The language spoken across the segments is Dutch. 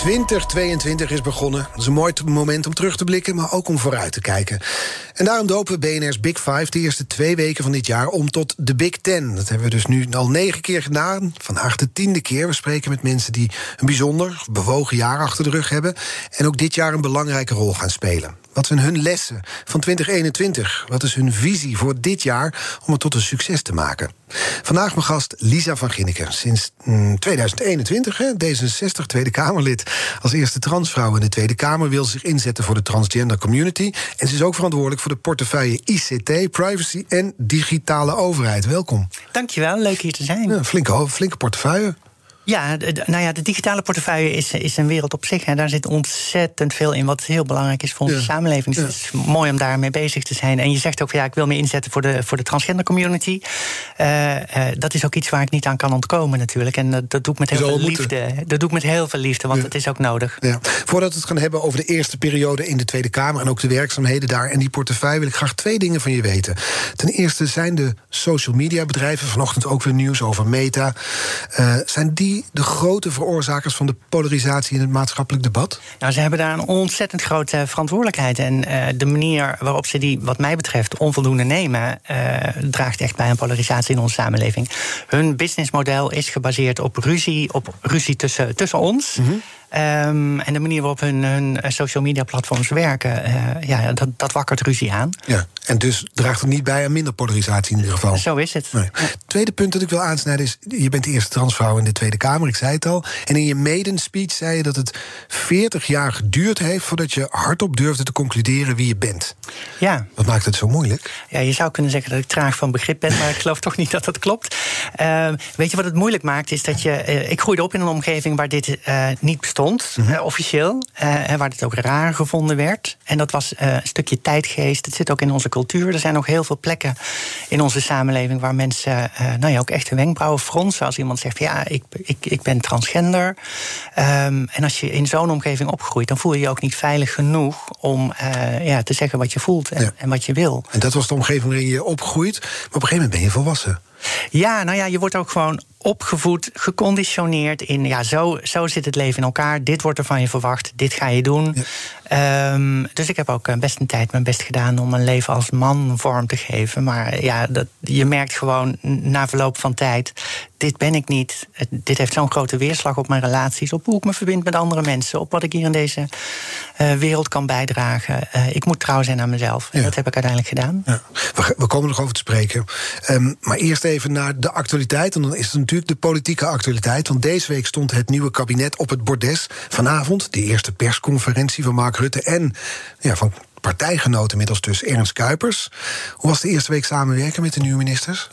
2022 is begonnen. Dat is een mooi moment om terug te blikken, maar ook om vooruit te kijken. En daarom dopen we BNR's Big Five de eerste twee weken van dit jaar om tot de Big Ten. Dat hebben we dus nu al negen keer gedaan. Vandaag de tiende keer. We spreken met mensen die een bijzonder, bewogen jaar achter de rug hebben. En ook dit jaar een belangrijke rol gaan spelen. Wat zijn hun lessen van 2021? Wat is hun visie voor dit jaar om het tot een succes te maken? Vandaag mijn gast Lisa van Ginneken. Sinds 2021, hè, D66 Tweede Kamerlid. Als eerste transvrouw in de Tweede Kamer wil ze zich inzetten voor de transgender community. En ze is ook verantwoordelijk voor de portefeuille ICT, privacy en digitale overheid. Welkom. Dankjewel, leuk hier te zijn. Ja, flinke, flinke portefeuille. Ja, nou ja, de digitale portefeuille is, is een wereld op zich. En daar zit ontzettend veel in wat heel belangrijk is voor onze samenleving. Dus het is mooi om daarmee bezig te zijn. En je zegt ook, ja, ik wil me inzetten voor de, voor de transgender community. Uh, uh, dat is ook iets waar ik niet aan kan ontkomen natuurlijk. En dat, dat doe ik met heel veel liefde. Dat doe ik met heel veel liefde, want het is ook nodig. Ja. Voordat we het gaan hebben over de eerste periode in de Tweede Kamer... en ook de werkzaamheden daar en die portefeuille... wil ik graag twee dingen van je weten. Ten eerste zijn de social media bedrijven... vanochtend ook weer nieuws over Meta... Uh, zijn die de grote veroorzakers van de polarisatie in het maatschappelijk debat? Nou, ze hebben daar een ontzettend grote verantwoordelijkheid. En uh, de manier waarop ze die, wat mij betreft, onvoldoende nemen, uh, draagt echt bij een polarisatie in onze samenleving. Hun businessmodel is gebaseerd op ruzie, op ruzie tussen, tussen ons. Mm -hmm. Um, en de manier waarop hun, hun social media platforms werken, uh, ja, dat, dat wakkert ruzie aan. Ja, en dus draagt het niet bij aan minder polarisatie in ieder geval. Zo is het. Nee. Ja. Tweede punt dat ik wil aansnijden is: je bent de eerste transvrouw in de Tweede Kamer, ik zei het al. En in je maiden speech zei je dat het 40 jaar geduurd heeft voordat je hardop durfde te concluderen wie je bent. Ja. Wat maakt het zo moeilijk? Ja, je zou kunnen zeggen dat ik traag van begrip ben, maar ik geloof toch niet dat dat klopt. Uh, weet je wat het moeilijk maakt? Is dat je. Uh, ik groeide op in een omgeving waar dit niet bestond. Mm -hmm. uh, officieel, uh, waar dit ook raar gevonden werd. En dat was uh, een stukje tijdgeest. Het zit ook in onze cultuur. Er zijn nog heel veel plekken in onze samenleving waar mensen nou ja, ook echt hun wenkbrauwen fronsen als iemand zegt: Ja, ik, ik, ik ben transgender. Um, en als je in zo'n omgeving opgroeit, dan voel je je ook niet veilig genoeg om ja, te zeggen wat je voelt en, ja. en wat je wil. En dat was de omgeving waarin je opgroeit. Maar op een gegeven moment ben je volwassen. Ja, nou ja, je wordt ook gewoon opgevoed, geconditioneerd in... ja, zo, zo zit het leven in elkaar, dit wordt er van je verwacht, dit ga je doen. Ja. Um, dus ik heb ook best een tijd mijn best gedaan om mijn leven als man vorm te geven. Maar ja, dat, je merkt gewoon na verloop van tijd... dit ben ik niet, dit heeft zo'n grote weerslag op mijn relaties... op hoe ik me verbind met andere mensen... op wat ik hier in deze uh, wereld kan bijdragen. Uh, ik moet trouw zijn aan mezelf. Ja. Dat heb ik uiteindelijk gedaan. Ja. We, we, komen nog over te spreken. Um, maar eerst even naar de actualiteit. En dan is het natuurlijk de politieke actualiteit. Want deze week stond het nieuwe kabinet op het bordes. Vanavond de eerste persconferentie van Mark Rutte en ja, van partijgenoten inmiddels dus Ernst Kuipers. Hoe was de eerste week samenwerken met de nieuwe ministers?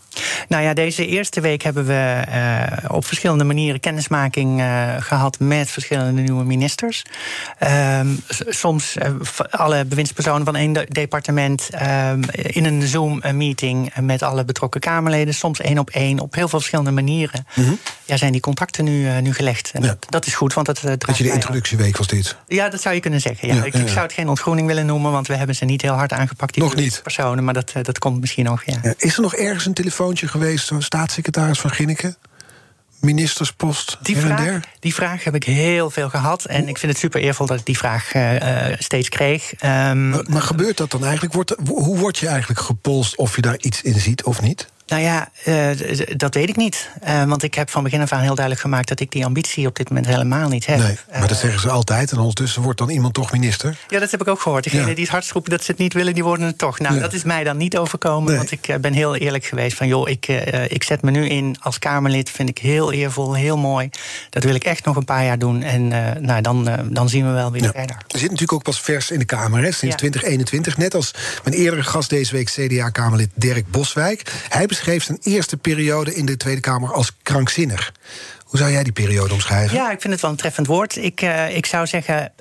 Nou ja, deze eerste week hebben we uh, op verschillende manieren kennismaking uh, gehad met verschillende nieuwe ministers. Uh, soms uh, alle bewindspersonen van één de departement in een Zoom-meeting met alle betrokken Kamerleden. Soms één op één, op heel veel verschillende manieren. Mm -hmm. Ja, zijn die contacten nu, nu gelegd. En ja. dat, dat, is goed, want dat. dat je de introductieweek was dit? Ja, dat zou je kunnen zeggen. Ja. ja ik, ik, zou het geen ontgroening willen noemen, want we hebben ze niet heel hard aangepakt. Die nog niet. personen, maar dat, dat komt misschien nog. Ja. Is er nog ergens een geweest, staatssecretaris van Ginneken? Ministerspost die vraag, die vraag heb ik heel veel gehad. En ik vind het super eervol dat ik die vraag uh, steeds kreeg. Um, maar, maar, gebeurt dat dan eigenlijk? Wordt, hoe word je eigenlijk gepolst of je daar iets in ziet of niet? Nou ja, uh, dat weet ik niet. Uh, want ik heb van begin af aan heel duidelijk gemaakt dat ik die ambitie op dit moment helemaal niet heb. Nee, maar dat zeggen ze altijd. En ondertussen wordt dan iemand toch minister. Ja, dat heb ik ook gehoord. Degenen ja. die het hardst roepen dat ze het niet willen, die worden het toch. Nou, ja. dat is mij dan niet overkomen. Nee. Want ik ben heel eerlijk geweest van joh, ik, uh, ik zet me nu in als Kamerlid. Vind ik heel eervol, heel mooi. Dat wil ik echt nog een paar jaar doen. En nou, dan, dan zien we wel weer ja. verder. Je zit natuurlijk ook pas vers in de Kamer, hè, sinds 2021. Net als mijn eerdere gast deze week, CDA-Kamerlid Dirk Boswijk. Hij beschreef zijn eerste periode in de Tweede Kamer als krankzinnig. Hoe zou jij die periode omschrijven? Ja, ik vind het wel een treffend woord. Ik, uh, ik zou zeggen,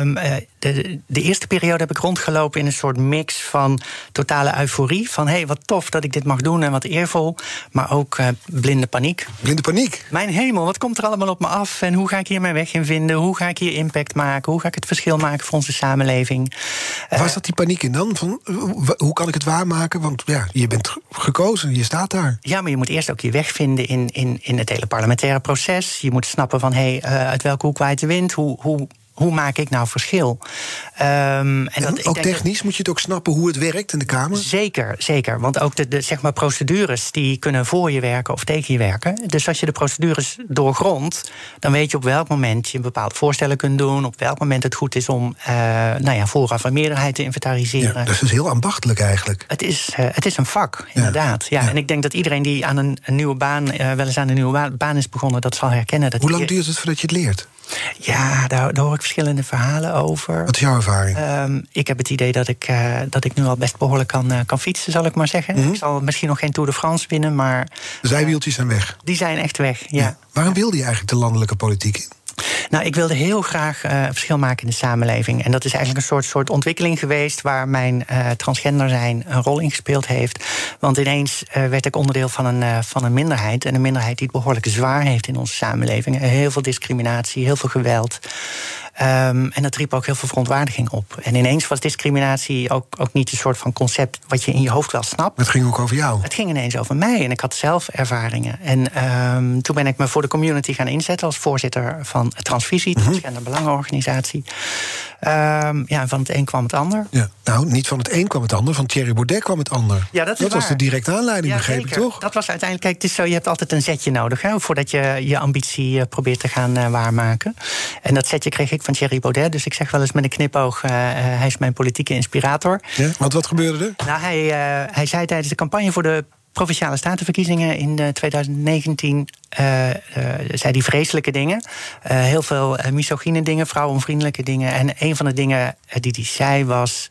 um, uh, de, de eerste periode heb ik rondgelopen in een soort mix van totale euforie. Van hé, hey, wat tof dat ik dit mag doen en wat eervol. Maar ook uh, blinde paniek. Blinde paniek? Mijn hemel, wat komt er allemaal op me af? En hoe ga ik hier mijn weg in vinden? Hoe ga ik hier impact maken? Hoe ga ik het verschil maken voor onze samenleving? Was dat die paniek in dan? Van, hoe kan ik het waarmaken? Want ja, je bent gekozen, je staat daar. Ja, maar je moet eerst ook je weg vinden in, in, in het hele parlementaire proces. Je moet snappen van hé, hey, uh, uit welke hoek waait de wind? Hoe, hoe hoe maak ik nou verschil? Um, en, dat, ook technisch moet je het ook snappen hoe het werkt in de Kamer? Zeker, zeker. Want ook de, de, zeg maar procedures die kunnen voor je werken of tegen je werken. Dus als je de procedures doorgrondt, dan weet je op welk moment je bepaalde voorstellen kunt doen. Op welk moment het goed is om uh, nou ja, vooraf een meerderheid te inventariseren. Ja, dus het is heel ambachtelijk eigenlijk. Het is, uh, het is een vak, inderdaad. Ja. ja. En ik denk dat iedereen die aan een, een nieuwe baan, uh, wel eens aan een nieuwe baan is begonnen, dat zal herkennen. Dat hoe lang duurt het voordat je het leert? Ja, daar, daar, hoor ik verschillende verhalen over. Wat is jouw ervaring? Um, ik heb het idee dat ik, uh, dat ik nu al best behoorlijk kan, uh, kan fietsen, zal ik maar zeggen. Mm -hmm. Ik zal misschien nog geen Tour de France winnen, maar... De zijwieltjes zijn weg? Die zijn echt weg, ja. ja. Waarom wilde je eigenlijk de landelijke politiek in? Nou, ik wilde heel graag uh, verschil maken in de samenleving. En dat is eigenlijk een soort, soort ontwikkeling geweest waar mijn uh, transgender zijn een rol in gespeeld heeft. Want ineens uh, werd ik onderdeel van een, van een minderheid. En een minderheid die het behoorlijk zwaar heeft in onze samenleving. Heel veel discriminatie, heel veel geweld. Um, en dat riep ook heel veel verontwaardiging op. En ineens was discriminatie ook, ook niet een soort van concept wat je in je hoofd wel snapt. Het ging ook over jou. Het ging ineens over mij en ik had zelf ervaringen. En um, toen ben ik me voor de community gaan inzetten als voorzitter van Transvisie, mm -hmm. Belangenorganisatie. Um, ja, van het een kwam het ander. Ja. Nou, niet van het een kwam het ander, van Thierry Baudet kwam het ander. Ja, dat is dat was de directe aanleiding, ja, begreep zeker. ik toch? Dat was uiteindelijk, kijk, het is zo, je hebt altijd een zetje nodig hè, voordat je je ambitie uh, probeert te gaan uh, waarmaken. En dat zetje kreeg ik van Thierry Baudet, dus ik zeg wel eens met een knipoog: uh, hij is mijn politieke inspirator. Ja, want wat gebeurde er? Nou, hij, hij zei tijdens de campagne voor de provinciale statenverkiezingen in 2019 uh, uh, zei die vreselijke dingen. Uh, heel veel misogyne dingen, vrouwenvriendelijke dingen. En een van de dingen die hij zei was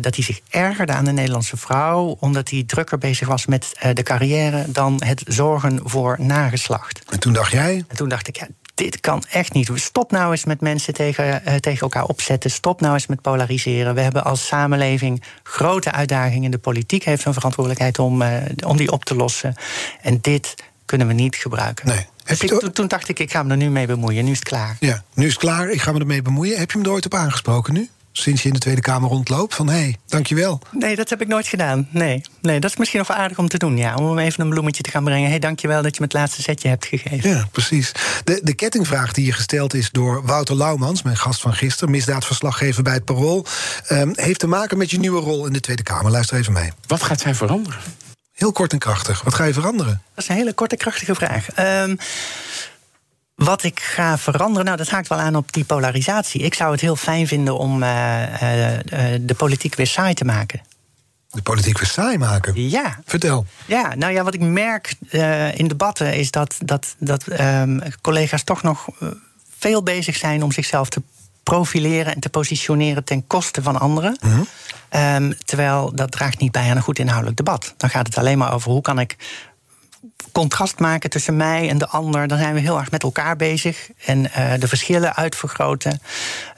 dat hij zich ergerde aan de Nederlandse vrouw, omdat hij drukker bezig was met de carrière dan het zorgen voor nageslacht. En toen dacht jij? En toen dacht ik, ja, dit kan echt niet. Stop nou eens met mensen tegen, uh, tegen elkaar opzetten. Stop nou eens met polariseren. We hebben als samenleving grote uitdagingen. De politiek heeft een verantwoordelijkheid om, uh, om die op te lossen. En dit kunnen we niet gebruiken. Nee. Dus ik, toen, toen dacht ik, ik ga me er nu mee bemoeien. Nu is het klaar. Ja, nu is het klaar. Ik ga me ermee bemoeien. Heb je hem er ooit op aangesproken nu? Sinds je in de Tweede Kamer rondloopt? Van hé, hey, dankjewel. Nee, dat heb ik nooit gedaan. Nee. nee, dat is misschien nog wel aardig om te doen. Ja, om hem even een bloemetje te gaan brengen. Hé, hey, dankjewel dat je me het laatste setje hebt gegeven. Ja, precies. De, de kettingvraag die je gesteld is door Wouter Laumans, mijn gast van gisteren, misdaadverslaggever bij het Parool, um, heeft te maken met je nieuwe rol in de Tweede Kamer. Luister even mee. Wat gaat zij veranderen? Heel kort en krachtig. Wat ga je veranderen? Dat is een hele korte, krachtige vraag. Um, wat ik ga veranderen, nou dat haakt wel aan op die polarisatie. Ik zou het heel fijn vinden om uh, uh, de politiek weer saai te maken. De politiek weer saai maken? Ja. Vertel. Ja, nou ja, wat ik merk in debatten is dat, dat, dat um, collega's toch nog veel bezig zijn om zichzelf te profileren en te positioneren ten koste van anderen. Mm -hmm. um, terwijl dat draagt niet bij aan een goed inhoudelijk debat. Dan gaat het alleen maar over hoe kan ik contrast maken tussen mij en de ander, dan zijn we heel erg met elkaar bezig en uh, de verschillen uitvergroten.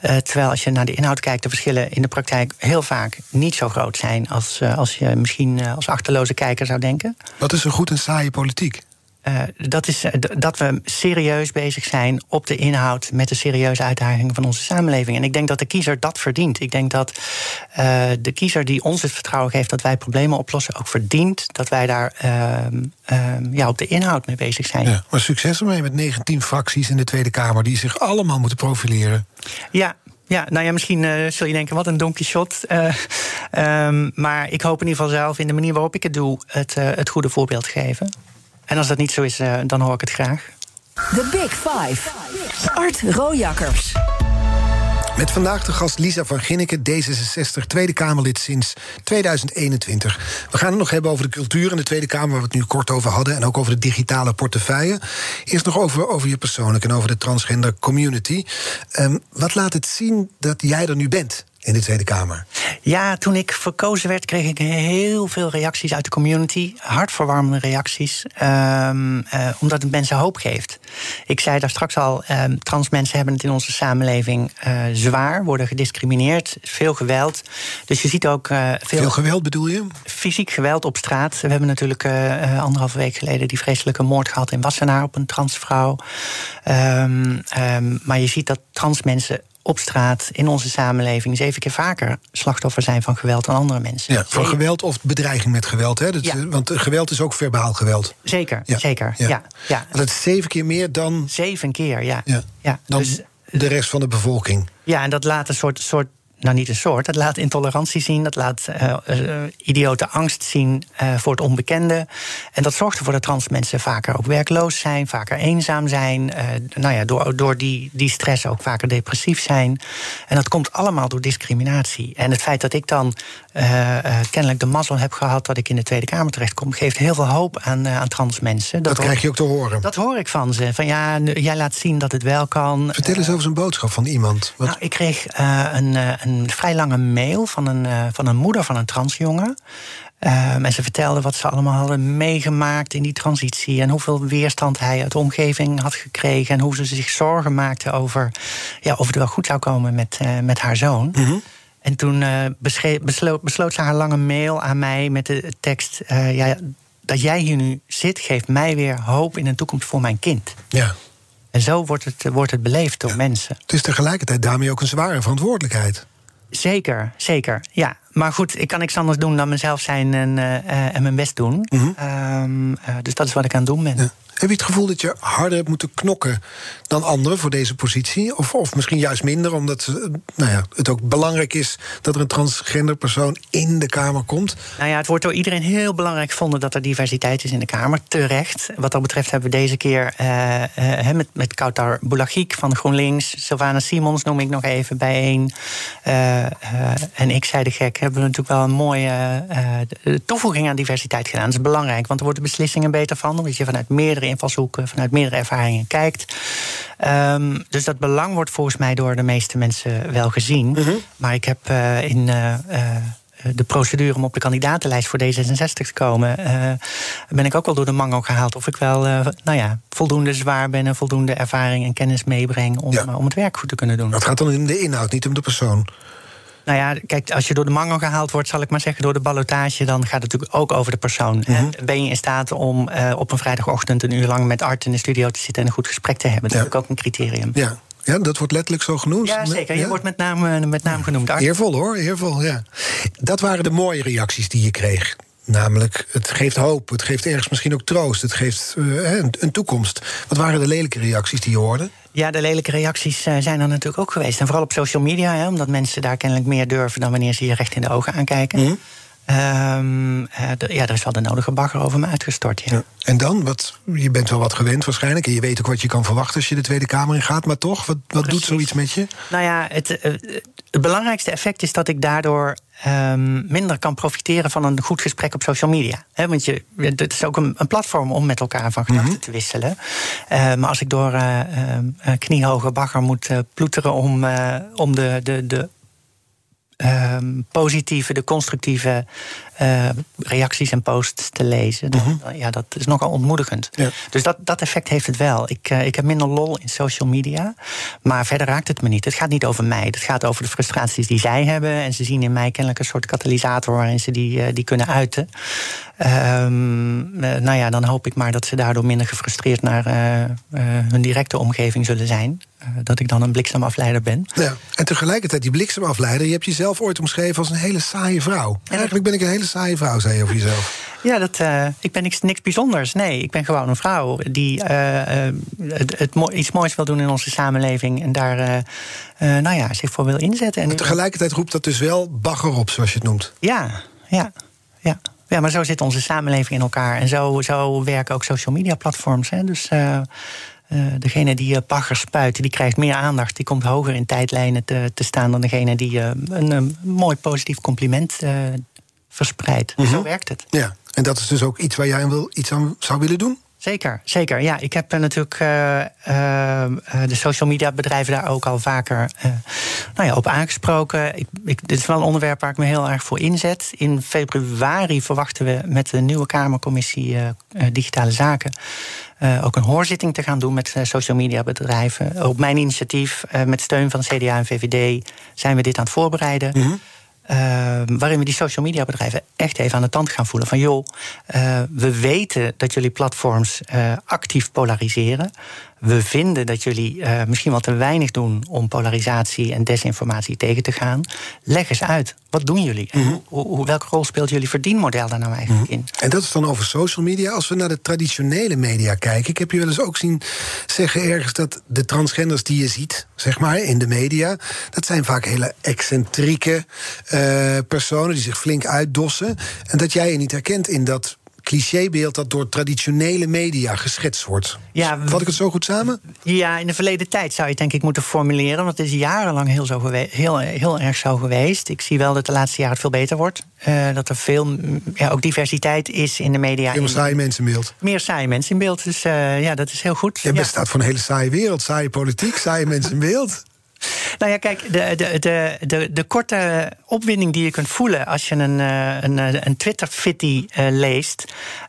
Uh, terwijl als je naar de inhoud kijkt, de verschillen in de praktijk heel vaak niet zo groot zijn als, uh, als je misschien als achterloze kijker zou denken. Wat is een goed en saaie politiek? Uh, dat is uh, dat we serieus bezig zijn op de inhoud met de serieuze uitdagingen van onze samenleving. En ik denk dat de kiezer dat verdient. Ik denk dat uh, de kiezer die ons het vertrouwen geeft dat wij problemen oplossen, ook verdient dat wij daar ehm, ja, op de inhoud mee bezig zijn. Ja, maar succes ermee met 19 fracties in de Tweede Kamer die zich allemaal moeten profileren. Ja, ja, nou ja, misschien uh, zul je denken, wat een donkey shot. Uh, um, maar ik hoop in ieder geval zelf in de manier waarop ik het doe, het, uh, het goede voorbeeld geven. En als dat niet zo is, uh, dan hoor ik het graag. The Big Five. Art Rojakkers. Met vandaag de gast Lisa van Ginneke, D66, Tweede Kamerlid sinds 2021. We gaan het nog hebben over de cultuur in de Tweede Kamer, waar we het nu kort over hadden. En ook over de digitale portefeuille. Eerst nog over, over je persoonlijk en over de transgender community. Um, wat laat het zien dat jij er nu bent? In de Tweede Kamer? Ja, toen ik verkozen werd, kreeg ik heel veel reacties uit de community. Hartverwarmende reacties. Um, uh, omdat het mensen hoop geeft. Ik zei daar straks al: um, trans mensen hebben het in onze samenleving uh, zwaar, worden gediscrimineerd, veel geweld. Dus je ziet ook. Uh, veel, veel, geweld bedoel je? Fysiek geweld op straat. We hebben natuurlijk anderhalve week geleden die vreselijke moord gehad in Wassenaar op een transvrouw. Um, maar je ziet dat trans mensen op straat, in onze samenleving, zeven keer vaker slachtoffer zijn van geweld dan andere mensen. Ja, van geweld of bedreiging met geweld. Hè? Dat, ja. Want geweld is ook verbaal geweld. Zeker, ja. zeker. Ja. Ja. ja. Dat is zeven keer meer dan. Zeven keer, ja. ja. ja. Dan dus, de rest van de bevolking. Ja, en dat laat een soort, soort nou niet een soort, dat laat intolerantie zien, dat laat uh, uh, idiote angst zien uh, voor het onbekende. En dat zorgt ervoor dat trans mensen vaker ook werkloos zijn, vaker eenzaam zijn, nou ja, door, door die, die stress ook vaker depressief zijn. En dat komt allemaal door discriminatie. En het feit dat ik dan kennelijk de mazzel heb gehad dat ik in de Tweede Kamer terechtkom, geeft heel veel hoop aan, aan trans mensen. Dat, dat krijg je ook te horen. Dat hoor ik van ze. Van ja, jij laat zien dat het wel kan. Vertel eens over zo'n boodschap van iemand. Wat? Nou, ik kreeg een, een vrij lange mail van een, uh, van een moeder van een transjongen. Uh, en ze vertelde wat ze allemaal hadden meegemaakt in die transitie. En hoeveel weerstand hij uit de omgeving had gekregen. En hoe ze zich zorgen maakte over ja, of het wel goed zou komen met, uh, met haar zoon. Mm -hmm. En toen uh, besloot, besloot, ze haar lange mail aan mij met de tekst: ja, Dat jij hier nu zit, geeft mij weer hoop in een toekomst voor mijn kind. Ja. En zo wordt het, wordt het beleefd door ja. mensen. Het is tegelijkertijd daarmee ook een zware verantwoordelijkheid. Zeker, zeker. Ja, maar goed, ik kan niks anders doen dan mezelf zijn en, uh, en mijn best doen. Mm -hmm. um, uh, dus dat is wat ik aan het doen ben. Ja. Heb je het gevoel dat je harder hebt moeten knokken dan anderen voor deze positie? Of, of misschien juist minder, omdat nou ja, het ook belangrijk is dat er een transgender persoon in de Kamer komt? Nou ja, het wordt door iedereen heel belangrijk gevonden dat er diversiteit is in de Kamer. Terecht. Wat dat betreft hebben we deze keer uh, uh, met, met Kautar Boulagiek van GroenLinks, Sylvana Simons noem ik nog even bijeen. Uh, en ik zei de gek, hebben we natuurlijk wel een mooie toevoeging aan diversiteit gedaan. Dat is belangrijk, want er worden beslissingen beter van, omdat je vanuit meerdere invalshoeken, vanuit meerdere ervaringen kijkt. Um, dus dat belang wordt volgens mij door de meeste mensen wel gezien. -hmm. Maar ik heb uh, in. Uh, de procedure om op de kandidatenlijst voor D66 te komen, uh, ben ik ook wel door de mango gehaald of ik wel uh, nou ja, voldoende zwaar ben en voldoende ervaring en kennis meebreng om, ja. om het werk goed te kunnen doen. Het gaat dan in de inhoud, niet om de persoon. Nou ja, kijk, als je door de mango gehaald wordt, zal ik maar zeggen, door de ballotage, dan gaat het natuurlijk ook over de persoon. Mm -hmm. Ben je in staat om uh, op een vrijdagochtend een uur lang met Art in de studio te zitten en een goed gesprek te hebben? Dat ja. is ook een criterium. Ja. Ja, dat wordt letterlijk zo genoemd. Ja, zeker. Je ja? wordt met naam, met naam genoemd. Art. Eervol hoor, eervol, ja. Dat waren de mooie reacties die je kreeg. Namelijk, het geeft hoop, het geeft ergens misschien ook troost, het geeft uh, een, een, toekomst. Wat waren de lelijke reacties die je hoorde? Ja, de lelijke reacties uh, zijn er natuurlijk ook geweest. En vooral op social media, hè, omdat mensen daar kennelijk meer durven dan wanneer ze je recht in de ogen aankijken. Mm. Um, uh, de, ja, er is wel de nodige bagger over me uitgestort. Ja. ja. En dan? Wat, je bent wel wat gewend waarschijnlijk. En je weet ook wat je kan verwachten als je de Tweede Kamer in gaat. Maar toch, wat, wat doet zoiets met je? Nou ja, het, het belangrijkste effect is dat ik daardoor um, minder kan profiteren van een goed gesprek op social media. He, want je, het is ook een, een, platform om met elkaar van gedachten mm -hmm. te wisselen. Uh, maar als ik door uh, uh, kniehoge bagger moet ploeteren om, om de, de, de um, positieve, de constructieve uh, reacties en posts te lezen. Mhm. Ja, dat is nogal ontmoedigend. Ja. Dus dat, dat effect heeft het wel. Ik, uh, ik heb minder lol in social media. Maar verder raakt het me niet. Het gaat niet over mij. Het gaat over de frustraties die zij hebben. En ze zien in mij kennelijk een soort katalysator waarin ze die, uh, die kunnen uiten. Um, nou ja, dan hoop ik maar dat ze daardoor minder gefrustreerd naar hun directe omgeving zullen zijn. dat ik dan een bliksemafleider ben. Ja. En tegelijkertijd, die bliksemafleider, je hebt jezelf ooit omschreven als een hele saaie vrouw. En eigenlijk ben ik een hele saaie vrouw, zei je over jezelf. Ja, dat, uh, ik ben niks, niks bijzonders. Nee, ik ben gewoon een vrouw die uh, uh, het, het mo iets moois wil doen in onze samenleving. En daar nou ja, zich voor wil inzetten. En tegelijkertijd roept dat dus wel bagger op, zoals je het noemt. Ja, ja, ja. Ja, maar zo zit onze samenleving in elkaar. En zo, zo werken ook social media platforms. Hè. Dus degene die bagger spuit, die krijgt meer aandacht. Die komt hoger in tijdlijnen te, te staan dan degene die een, een, mooi positief compliment verspreidt. Mm -hmm. Zo werkt het. Ja, en dat is dus ook iets waar jij wil, iets aan zou willen doen? Zeker, zeker. Ja, ik heb natuurlijk de social media bedrijven daar ook al vaker nou ja, op aangesproken. Ik, ik, dit is wel een onderwerp waar ik me heel erg voor inzet. In februari verwachten we met de nieuwe Kamercommissie Digitale Zaken ook een hoorzitting te gaan doen met social media bedrijven. Op mijn initiatief, met steun van CDA en VVD, zijn we dit aan het voorbereiden. Mm -hmm. Waarin we die social media bedrijven echt even aan de tand gaan voelen. Van joh, we weten dat jullie platforms actief polariseren. We vinden dat jullie misschien wel te weinig doen om polarisatie en desinformatie tegen te gaan. Leg eens uit, wat doen jullie? Mhm. hoe, welke rol speelt jullie verdienmodel daar nou eigenlijk mhm. in? En dat is dan over social media. Als we naar de traditionele media kijken, ik heb je wel eens ook zien zeggen ergens dat de transgenders die je ziet, zeg maar, in de media, dat zijn vaak hele excentrieke uh, personen die zich flink uitdossen. En dat jij je niet herkent in dat clichébeeld dat door traditionele media geschetst wordt. Ja, Vat ik het zo goed samen? Ja, in de verleden tijd zou je het denk ik moeten formuleren. Want het is jarenlang heel, zo heel, heel erg zo geweest. Ik zie wel dat de laatste jaren het veel beter wordt. Uh, dat er veel ja, ook diversiteit is in de media. Meer saaie mensen in beeld. Meer saaie mensen in beeld. Dus uh, ja, dat is heel goed. Je bestaat voor een hele saaie wereld. Saaie politiek, saaie mensen in beeld. Nou ja, kijk, de, de, de, de, de korte opwinding die je kunt voelen als je een, eh, een, eh, een Twitter-fitty uh, leest,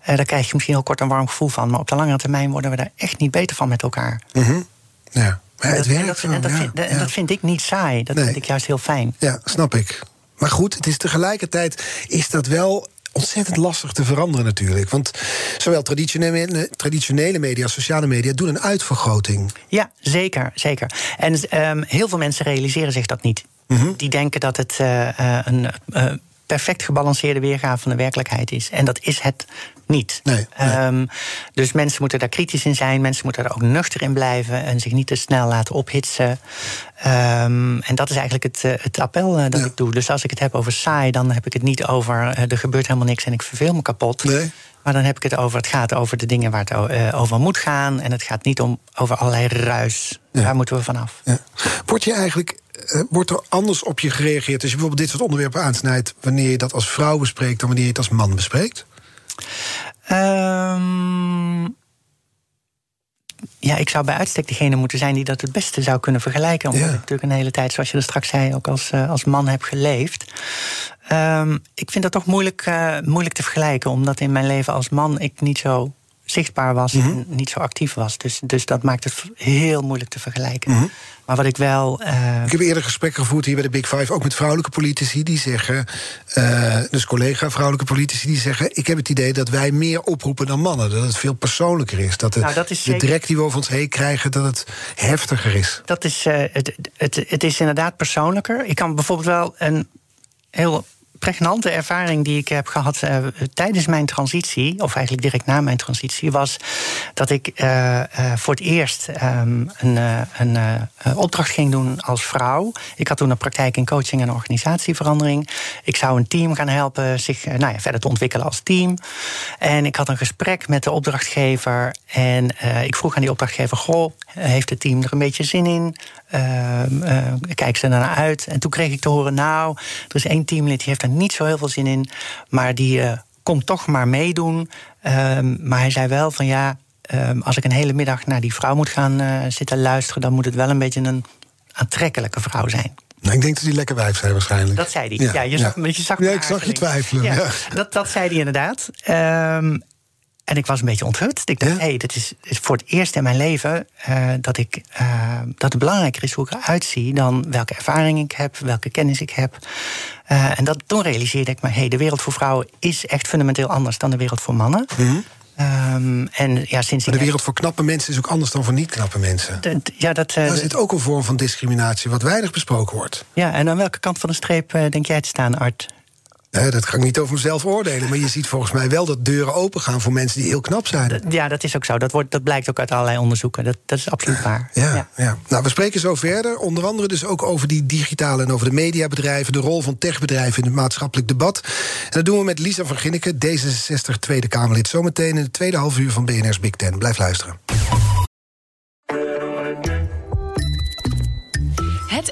uh, daar krijg je misschien heel kort een warm gevoel van. Maar op de langere termijn worden we daar echt niet beter van met elkaar. Mm -hmm. Ja, maar het werkt. En dat, vind, ja. dat, vind, ik niet saai. Dat nee. vind ik juist heel fijn. Ja, snap ik. Maar goed, het is tegelijkertijd is dat wel ontzettend lastig te veranderen natuurlijk. Want zowel traditionele, traditionele media als sociale media doen een uitvergroting. Ja, zeker. zeker. En um, heel veel mensen realiseren zich dat niet. Mm -hmm. Die denken dat het uh, een uh, perfect gebalanceerde weergave van de werkelijkheid is. En dat is het niet. Nee, nee. Um, dus mensen moeten daar kritisch in zijn. Mensen moeten er ook nuchter in blijven. En zich niet te snel laten ophitsen. Um, en dat is eigenlijk het, uh, het appel uh, dat ja. ik doe. Dus als ik het heb over saai, dan heb ik het niet over uh, er gebeurt helemaal niks en ik verveel me kapot. Nee. Maar dan heb ik het over, het gaat over de dingen waar het over moet gaan. En het gaat niet om over allerlei ruis. Ja. Daar moeten we vanaf. Ja. Word je eigenlijk wordt er anders op je gereageerd als je bijvoorbeeld dit soort onderwerpen aansnijdt, wanneer je dat als vrouw bespreekt dan wanneer je het als man bespreekt? Um, ja, ik zou bij uitstek degene moeten zijn die dat het beste zou kunnen vergelijken. Omdat ja. ik natuurlijk een hele tijd, zoals je er straks zei, ook als, uh, als man heb geleefd. Um, ik vind dat toch moeilijk, uh, moeilijk te vergelijken, omdat in mijn leven als man ik niet zo zichtbaar was mm -hmm. en niet zo actief was. Dus, dus dat maakt het heel moeilijk te vergelijken. Mm -hmm. Maar wat ik wel. Uh... Ik heb eerder gesprekken gevoerd hier bij de Big Five, ook met vrouwelijke politici die zeggen, uh, dus collega vrouwelijke politici die zeggen: Ik heb het idee dat wij meer oproepen dan mannen. Dat het veel persoonlijker is. Dat, de, nou, dat is de drek die we over ons heen krijgen, dat het heftiger is. Dat is, uh, het, het, het is inderdaad persoonlijker. Ik kan bijvoorbeeld wel een heel pregnante ervaring die ik heb gehad uh, tijdens mijn transitie, of eigenlijk direct na mijn transitie, was dat ik uh, uh, voor het eerst um, een, een opdracht ging doen als vrouw. Ik had toen een praktijk in coaching en organisatieverandering. Ik zou een team gaan helpen zich nou ja, verder te ontwikkelen als team. En ik had een gesprek met de opdrachtgever. En ik vroeg aan die opdrachtgever: Goh, heeft het team er een beetje zin in? Uh, kijk ze ernaar uit. En toen kreeg ik te horen: Nou, er is één teamlid die heeft er niet zo heel veel zin in, maar die uh, komt toch maar meedoen. Ehm, maar hij zei wel van ja, um, als ik een hele middag naar die vrouw moet gaan uh, zitten luisteren, dan moet het wel een beetje een aantrekkelijke vrouw zijn. Nou, ik denk dat hij lekker wijf zei waarschijnlijk. Dat zei hij. Ja, ja je zag, ja. Je zag ja, ik zag je twijfelen. Ja, Dat, dat zei hij inderdaad. Um, en ik was een beetje onthut. Ik dacht, hé, hey, dit is, is, voor het eerst in mijn leven uh, dat, ik, uh, dat het belangrijker is hoe ik eruit zie dan welke ervaring ik heb, welke kennis ik heb. Uh, en dat, toen realiseerde ik me, hé, hey, de wereld voor vrouwen is echt fundamenteel anders dan de wereld voor mannen. Mm -hmm. Um, en ja, sinds maar de wereld voor knappe mensen is ook anders dan voor niet knappe mensen. De, ja, dat, Daar zit ook een vorm van discriminatie, wat weinig besproken wordt. Ja, en aan welke kant van de streep denk jij te staan, Art? Dat ga ik niet over mezelf oordelen. Maar je ziet volgens mij wel dat deuren open gaan voor mensen die heel knap zijn. Ja, dat is ook zo. Dat, wordt, dat blijkt ook uit allerlei onderzoeken. Dat, dat is absoluut waar. Ja, ja. ja, Nou, we spreken zo verder. Onder andere dus ook over die digitale en over de mediabedrijven. De rol van techbedrijven in het maatschappelijk debat. En dat doen we met Lisa van Ginneken, D66 Tweede Kamerlid. Zometeen in het tweede half uur van BNR's Big Ten. Blijf luisteren.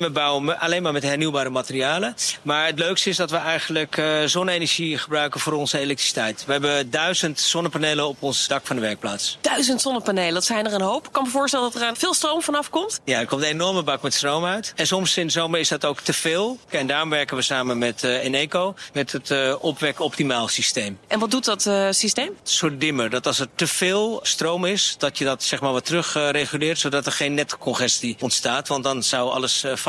We bouwen alleen maar met hernieuwbare materialen. Maar het leukste is dat we eigenlijk uh, zonne-energie gebruiken voor onze elektriciteit. We hebben duizend zonnepanelen op ons dak van de werkplaats. Duizend zonnepanelen, dat zijn er een hoop. Ik kan me voorstellen dat er veel stroom vanaf komt. Ja, er komt een enorme bak met stroom uit. En soms in de zomer is dat ook te veel. En daarom werken we samen met uh, Eneco, met het uh, opwek optimaal systeem. En wat doet dat systeem? Een soort dimmer. Dat als er te veel stroom is, dat je dat zeg maar wat terug reguleert, zodat er geen netcongestie ontstaat. Want dan zou alles vast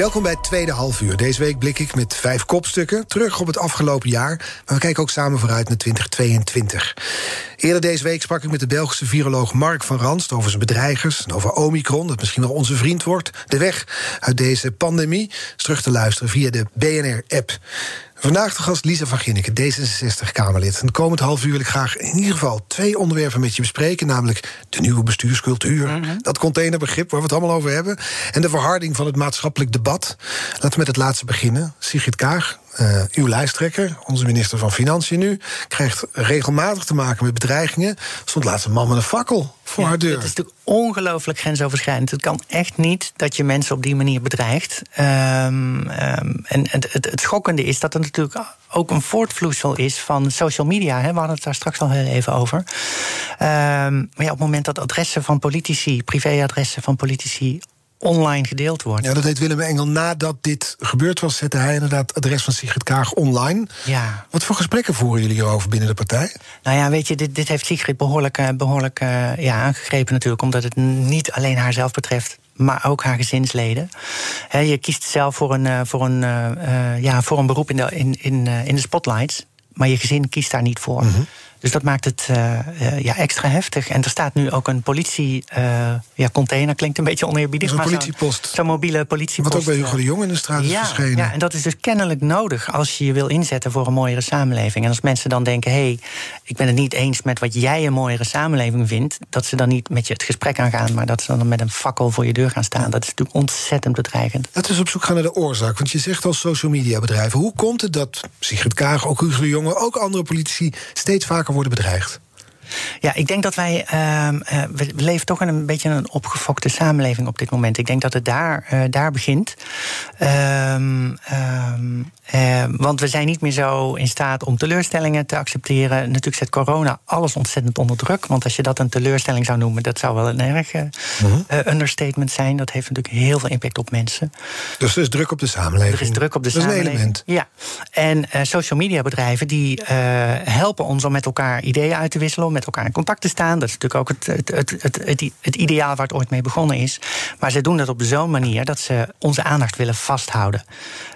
Welkom bij het tweede halfuur. Deze week blik ik met vijf kopstukken terug op het afgelopen jaar. Maar we kijken ook samen vooruit naar 2022. Eerder deze week sprak ik met de Belgische viroloog Mark van Ranst over zijn bedreigers en over Omicron, dat misschien wel onze vriend wordt. De weg uit deze pandemie is terug te luisteren via de BNR-app. Vandaag de gast Lisa van Ginneke, D66-Kamerlid. En komend half uur wil ik graag in ieder geval twee onderwerpen met je bespreken. Namelijk de nieuwe bestuurscultuur, mhm. dat containerbegrip waar we het allemaal over hebben. En de verharding van het maatschappelijk debat. Laten we met het laatste beginnen. Sigrid Kaag, uh, uw lijsttrekker, onze minister van Financiën nu, krijgt regelmatig te maken met bedreigingen. Stond laatst een man met een fakkel voor haar deur. Het is natuurlijk ongelooflijk grensoverschrijdend. Het kan echt niet dat je mensen op die manier bedreigt. Um, um, en het, het, het, schokkende is dat er natuurlijk ook een voortvloeisel is van social media. Hè. We hadden het daar straks al heel even over. Um, maar ja, op het moment dat adressen van politici, privéadressen van politici online gedeeld wordt. Ja, dat deed Willem Engel. Nadat dit gebeurd was, zette hij inderdaad het adres van Sigrid Kaag online. Ja. Wat voor gesprekken voeren jullie hierover binnen de partij? Nou ja, weet je, dit, dit heeft Sigrid behoorlijk, eh, behoorlijk uh, ja, aangegrepen natuurlijk... omdat het niet alleen haarzelf betreft, maar ook haar gezinsleden. je kiest zelf voor een, uh, voor een, ja, voor een beroep in de, in, in, in de spotlights... maar je gezin kiest daar niet voor. Mm dus dat maakt het uh, ja, extra heftig. En er staat nu ook een politie uh, ja, container, klinkt een beetje oneerbiedig. Een politiepost. Zo'n zo mobiele politiepost. Wat ook bij Hugo de Jong in de straat is ja, verschenen. Ja, en dat is dus kennelijk nodig als je je wil inzetten voor een mooiere samenleving. En als mensen dan denken, hé, hey, ik ben het niet eens met wat jij een mooiere samenleving vindt... dat ze dan niet met je het gesprek aangaan... maar dat ze dan met een fakkel voor je deur gaan staan. Dat is natuurlijk ontzettend bedreigend. Laten we op zoek gaan naar de oorzaak. Want je zegt als social media bedrijven... hoe komt het dat Sigrid Kaag, ook Hugo de Jonge... ook andere politici steeds vaker worden bedreigd? Ja, ik denk dat wij. Uh, we leven toch in een beetje een opgefokte samenleving op dit moment. Ik denk dat het daar, uh, daar begint. Uh, want we zijn niet meer zo in staat om teleurstellingen te accepteren. Natuurlijk zet corona alles ontzettend onder druk. Want als je dat een teleurstelling zou noemen, dat zou wel een erg uh understatement zijn. Dat heeft natuurlijk heel veel impact op mensen. Dus er is druk op de samenleving. Er is druk op de dat samenleving. Dat is een element. Ja. En social media bedrijven die helpen ons om met elkaar ideeën uit te wisselen met elkaar in contact te staan. Dat is natuurlijk ook het, het, het, het, het ideaal waar het ooit mee begonnen is. Maar ze doen dat op zo'n manier dat ze onze aandacht willen vasthouden.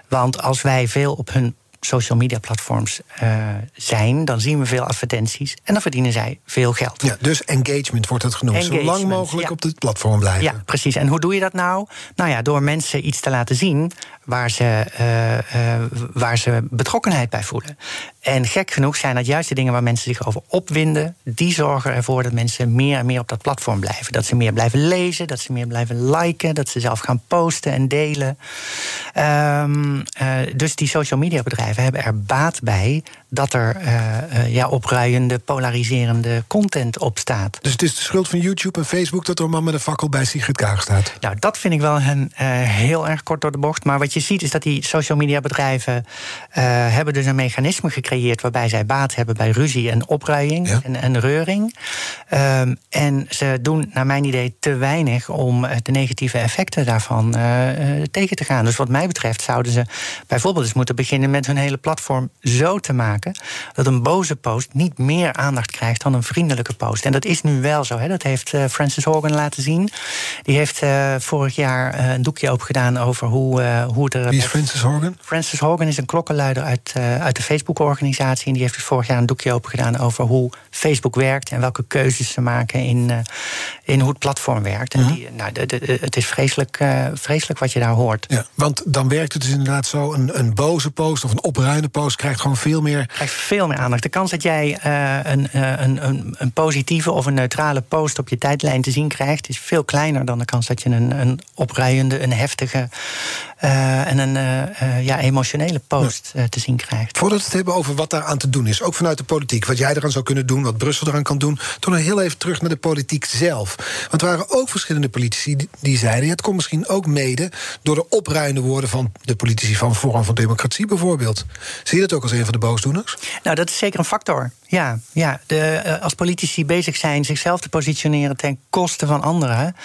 Want als wij veel op hun social media platforms uh, zijn, dan zien we veel advertenties en dan verdienen zij veel geld. Ja, dus engagement wordt het genoemd. Zo lang mogelijk op het platform blijven. Ja, precies. En hoe doe je dat nou? Nou ja, door mensen iets te laten zien waar ze, uh, uh, waar ze betrokkenheid bij voelen. En gek genoeg zijn dat juist de dingen waar mensen zich over opwinden, die zorgen ervoor dat mensen meer en meer op dat platform blijven. Dat ze meer blijven lezen, dat ze meer blijven liken, dat ze zelf gaan posten en delen. Um, dus die social media bedrijven hebben er baat bij dat er uh, ja, opruiende, polariserende content op staat. Dus het is de schuld van YouTube en Facebook dat er een man met een fakkel bij Sigrid Kaag staat? Nou, dat vind ik wel een, uh, heel erg kort door de bocht. Maar wat je ziet is dat die social media bedrijven uh, hebben dus een mechanisme gecreëerd waarbij zij baat hebben bij ruzie en opruiing ja. en, en, reuring. Um, en ze doen, naar mijn idee, te weinig om de negatieve effecten daarvan tegen te gaan. Dus wat mij betreft zouden ze bijvoorbeeld eens moeten beginnen met hun hele platform zo te maken maken dat een boze post niet meer aandacht krijgt dan een vriendelijke post. En dat is nu wel zo. Hè? Dat heeft uh, Francis Hogan laten zien. Die heeft uh, vorig jaar uh, een doekje opgedaan over hoe, hoe er. Wie is Francis Hogan? Francis Hogan is een klokkenluider uit, uit de Facebook-organisatie. En die heeft dus vorig jaar een doekje opgedaan over hoe Facebook werkt en welke keuzes ze maken in, in hoe het platform werkt. En Mhm. die, nou, de, de, het is vreselijk, vreselijk wat je daar hoort. Ja, want dan werkt het dus inderdaad zo: een, een boze post of een opruiende post krijgt gewoon veel meer. Krijgt veel meer aandacht. De kans dat jij uh, een, uh, een, een, een, positieve of een neutrale post op je tijdlijn te zien krijgt, is veel kleiner dan de kans dat je een, een opruiende, een heftige uh, en een ja, emotionele post te zien krijgt. Voordat we het hebben over wat daar aan te doen is, ook vanuit de politiek, wat jij eraan zou kunnen doen, wat Brussel eraan kan doen, nog heel even terug naar de politiek zelf. Want er waren ook verschillende politici die, zeiden: het komt misschien ook mede door de opruiende woorden van de politici van Forum van Democratie bijvoorbeeld. Zie je dat ook als een van de boosdoeners? Nou, dat is zeker een factor. Ja, ja. De, uh, als politici bezig zijn zichzelf te positioneren ten koste van anderen,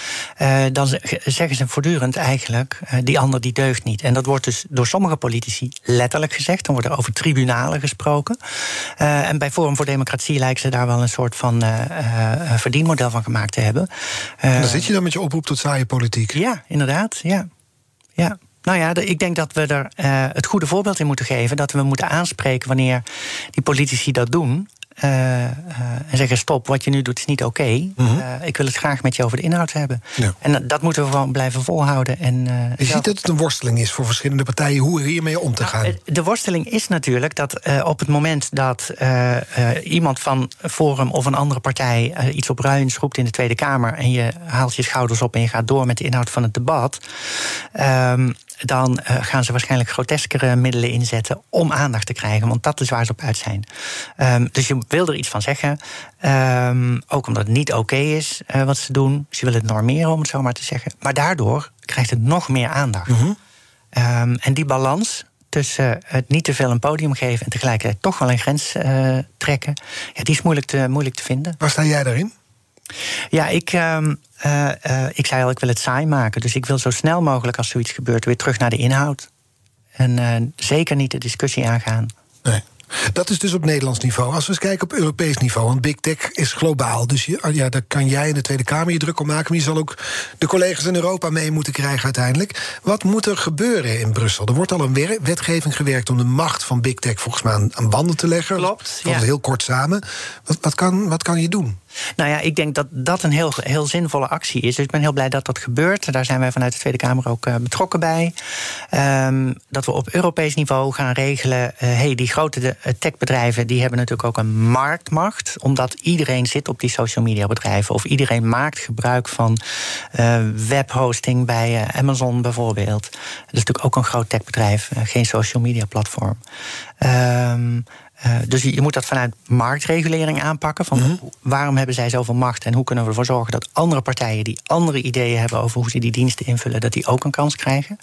uh, dan zeggen ze voortdurend eigenlijk: uh, die ander die deugt niet. En dat wordt dus door sommige politici letterlijk gezegd. Dan wordt er over tribunalen gesproken. en bij Forum voor Democratie lijken ze daar wel een soort van verdienmodel van gemaakt te hebben. en dan zit je dan met je oproep tot saaie politiek. Ja, inderdaad. Ja. ja. Nou ja, ik denk dat we er uh, het goede voorbeeld in moeten geven. Dat we moeten aanspreken wanneer die politici dat doen. Uh, uh, en zeggen: stop, wat je nu doet is niet oké. Okay. Mm -hmm. ik wil het graag met je over de inhoud hebben. Ja. En dat moeten we gewoon blijven volhouden. En, je ziet dat het een worsteling is voor verschillende partijen hoe hiermee om te gaan. Nou, de worsteling is natuurlijk dat op het moment dat iemand van Forum of een andere partij iets op ruins roept in de Tweede Kamer. en je haalt je schouders op en je gaat door met de inhoud van het debat. Um, dan uh, gaan ze waarschijnlijk groteskere middelen inzetten om aandacht te krijgen. Want dat is waar ze op uit zijn. Um, dus je wil er iets van zeggen. Um, ook omdat het niet oké okay is uh, wat ze doen. Ze willen het normeren, om het zo maar te zeggen. Maar daardoor krijgt het nog meer aandacht. Mm -hmm. um, en die balans tussen het niet te veel een podium geven... en tegelijkertijd toch wel een grens uh, trekken... Ja, die is moeilijk te, moeilijk te vinden. Waar sta jij daarin? Ja, ik, uh, uh, ik zei al, ik wil het saai maken. Dus ik wil zo snel mogelijk als zoiets gebeurt weer terug naar de inhoud. En uh, zeker niet de discussie aangaan. Nee. Dat is dus op Nederlands niveau. Als we eens kijken op Europees niveau, want Big Tech is globaal. Dus je, ja, daar kan jij in de Tweede Kamer je druk om maken. Maar je zal ook de collega's in Europa mee moeten krijgen uiteindelijk. Wat moet er gebeuren in Brussel? Er wordt al een wetgeving gewerkt om de macht van Big Tech volgens mij aan, aan banden te leggen. Klopt. Dat ja. heel kort samen. Wat, wat, kan, wat kan je doen? Nou ja, ik denk dat dat een heel, heel zinvolle actie is. Dus ik ben heel blij dat dat gebeurt. Daar zijn wij vanuit de Tweede Kamer ook uh, betrokken bij. Um, dat we op Europees niveau gaan regelen. Uh, hey, die grote uh, techbedrijven die hebben natuurlijk ook een marktmacht. Omdat iedereen zit op die social media bedrijven. Of iedereen maakt gebruik van webhosting bij Amazon bijvoorbeeld. Dat is natuurlijk ook een groot techbedrijf, geen social media platform. Um, Uh, dus je moet dat vanuit marktregulering aanpakken. Van mm-hmm. waarom hebben zij zoveel macht en hoe kunnen we ervoor zorgen dat andere partijen die andere ideeën hebben over hoe ze die diensten invullen, dat die ook een kans krijgen.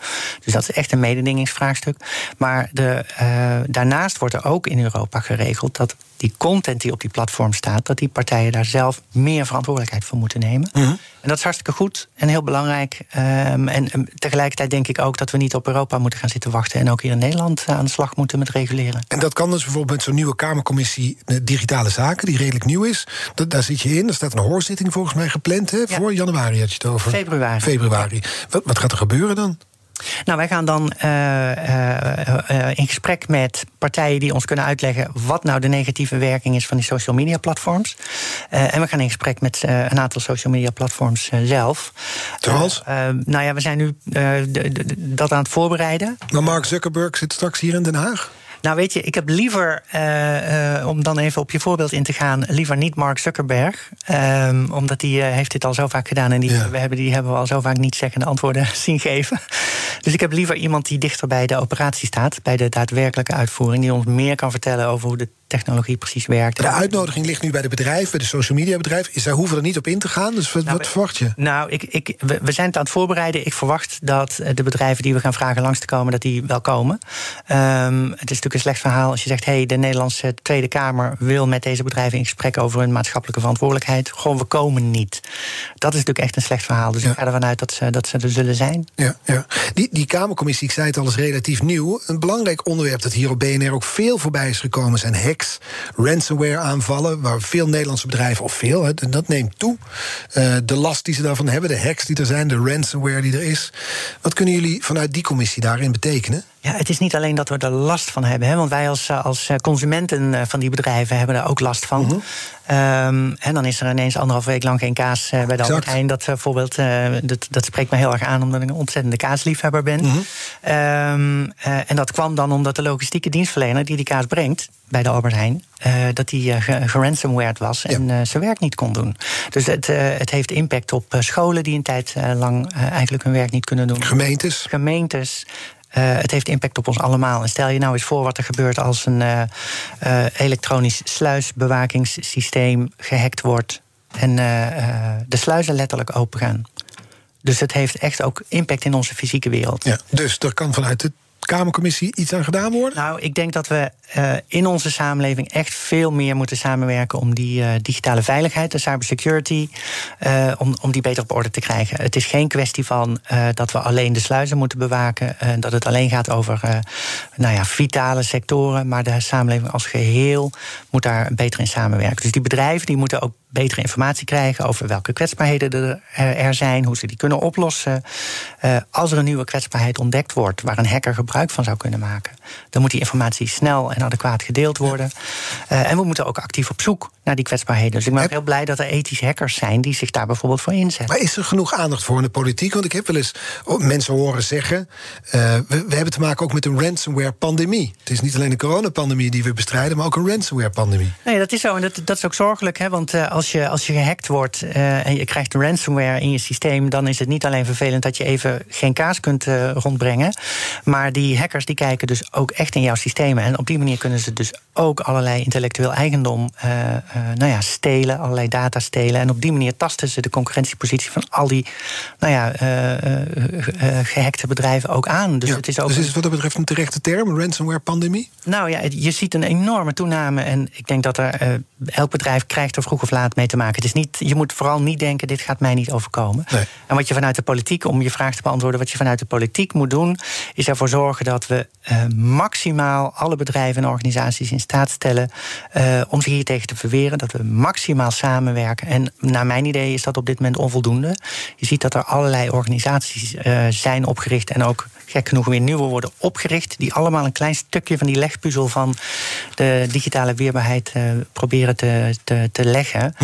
Dus dat is echt een mededingingsvraagstuk. Maar de, uh, daarnaast wordt er ook in Europa geregeld dat die content die op die platform staat, dat die partijen daar zelf meer verantwoordelijkheid voor moeten nemen. Mm-hmm. En dat is hartstikke goed en heel belangrijk. Um, en um, tegelijkertijd denk ik ook dat we niet op Europa moeten gaan zitten wachten en ook hier in Nederland aan de slag moeten met reguleren. En dat kan dus bijvoorbeeld zo'n nieuwe Kamercommissie Digitale Zaken, die redelijk nieuw is. Dat, daar zit je in. Er staat een hoorzitting volgens mij gepland hè, voor ja. januari had je het over. Februari. Februari. Wat, wat gaat er gebeuren dan? Nou, wij gaan dan uh, uh, uh, in gesprek met partijen die ons kunnen uitleggen wat nou de negatieve werking is van die social media platforms. en we gaan in gesprek met een aantal social media platforms zelf. Zoals? nou ja, we zijn nu dat aan het voorbereiden. Maar Mark Zuckerberg zit straks hier in Den Haag. Nou, weet je, ik heb liever, uh, uh, om dan even op je voorbeeld in te gaan, liever niet Mark Zuckerberg. Um, omdat die uh, heeft dit al zo vaak gedaan en die, ja. we hebben, die hebben we al zo vaak niet zeggende antwoorden zien geven. Dus ik heb liever iemand die dichter bij de operatie staat, bij de daadwerkelijke uitvoering, die ons meer kan vertellen over hoe de technologie precies werkt. De uitnodiging ligt nu bij de bedrijven, bij de social media bedrijven. Zij hoeven er niet op in te gaan. Dus wat, Nou, wat verwacht je? Nou, ik, ik, we, we zijn het aan het voorbereiden. Ik verwacht dat eh, de bedrijven die we gaan vragen langs te komen, dat die wel komen. Ehm, het is natuurlijk een slecht verhaal als je zegt: hey, de Nederlandse Tweede Kamer wil met deze bedrijven in gesprek over hun maatschappelijke verantwoordelijkheid. Gewoon, we komen niet. Dat is natuurlijk echt een slecht verhaal. Dus Ja. ik ga ervan uit dat ze, dat ze er zullen zijn. Ja, ja. Die, die Kamercommissie, ik zei het al, is relatief nieuw. Een belangrijk onderwerp dat hier op BNR ook veel voorbij is gekomen... zijn hacks, ransomware-aanvallen... waar veel Nederlandse bedrijven, of veel, hè, dat neemt toe. Eh, de last die ze daarvan hebben, de hacks die er zijn... de ransomware die er is. Wat kunnen jullie vanuit die commissie daarin betekenen? Ja, het is niet alleen dat we er last van hebben. Hè, want wij als, eh, als eh, consumenten eh, van die bedrijven hebben er ook last van. Mhm. Ehm, en dan is er ineens anderhalf week lang geen kaas bij de Albert Heijn. Dat, voorbeeld, eh, dat, dat spreekt me heel erg aan omdat ik een ontzettende kaasliefhebber ben. Mhm. Ehm, eh, en dat kwam dan omdat de logistieke dienstverlener die die kaas brengt bij de Albert Heijn, dat die ge- geransomwared was en eh, zijn werk niet kon doen. Dus het, het heeft impact op scholen die een tijd lang eigenlijk hun werk niet kunnen doen Gemeentes? gemeentes. Eh, het heeft impact op ons allemaal. En stel je nou eens voor wat er gebeurt als een eh, eh, elektronisch sluisbewakingssysteem gehackt wordt en de sluizen letterlijk open gaan. Dus het heeft echt ook impact in onze fysieke wereld. Ja, dus er kan vanuit de Kamercommissie iets aan gedaan worden? Nou, ik denk dat we eh, in onze samenleving echt veel meer moeten samenwerken om die eh, digitale veiligheid, de cybersecurity, eh, om, om die beter op orde te krijgen. Het is geen kwestie van dat we alleen de sluizen moeten bewaken, eh, dat het alleen gaat over nou ja, vitale sectoren, maar de samenleving als geheel moet daar beter in samenwerken. Dus die bedrijven die moeten ook betere informatie krijgen over welke kwetsbaarheden er, eh, zijn, hoe ze die kunnen oplossen. Eh, als er een nieuwe kwetsbaarheid ontdekt wordt waar een hacker gebruik van zou kunnen maken, dan moet die informatie snel en adequaat gedeeld worden. Eh, en we moeten ook actief op zoek naar die kwetsbaarheden. Dus ik ben ook heel blij dat er ethische hackers zijn die zich daar bijvoorbeeld voor inzetten. Maar is er genoeg aandacht voor in de politiek? Want ik heb wel eens oh, mensen horen zeggen... eh, we, we hebben te maken ook met een ransomware-pandemie. Het is niet alleen de coronapandemie die we bestrijden... maar ook een ransomware-pandemie. Nee, dat is zo. En dat, dat is ook zorgelijk. Hè? Want eh, als, je, als je gehackt wordt en je krijgt ransomware in je systeem, dan is het niet alleen vervelend dat je even geen kaas kunt rondbrengen. Maar die hackers die kijken dus ook echt in jouw systemen. En op die manier kunnen ze dus ook allerlei intellectueel eigendom eh, eh, nou ja, stelen, allerlei data stelen. En op die manier tasten ze de concurrentiepositie van al die nou ja, eh, gehackte bedrijven ook aan. Dus Ja, het is ook dus is het wat dat betreft een terechte term, een ransomware-pandemie? nou ja, je ziet een enorme toename. En ik denk dat er elk bedrijf krijgt er vroeg of laat mee te maken. Het is niet, je moet vooral niet denken, dit gaat mij niet overkomen. Nee. En wat je vanuit de politiek, om je vraag te beantwoorden, wat je vanuit de politiek moet doen, is ervoor zorgen dat we eh, maximaal alle bedrijven en organisaties in staat stellen eh, om zich hier tegen te verweren. Dat we maximaal samenwerken. En naar mijn idee is dat op dit moment onvoldoende. Je ziet dat er allerlei organisaties eh, zijn opgericht en ook gek genoeg weer nieuwe worden opgericht. Die allemaal een klein stukje van die legpuzzel van de digitale weerbaarheid eh, proberen te, te, te leggen.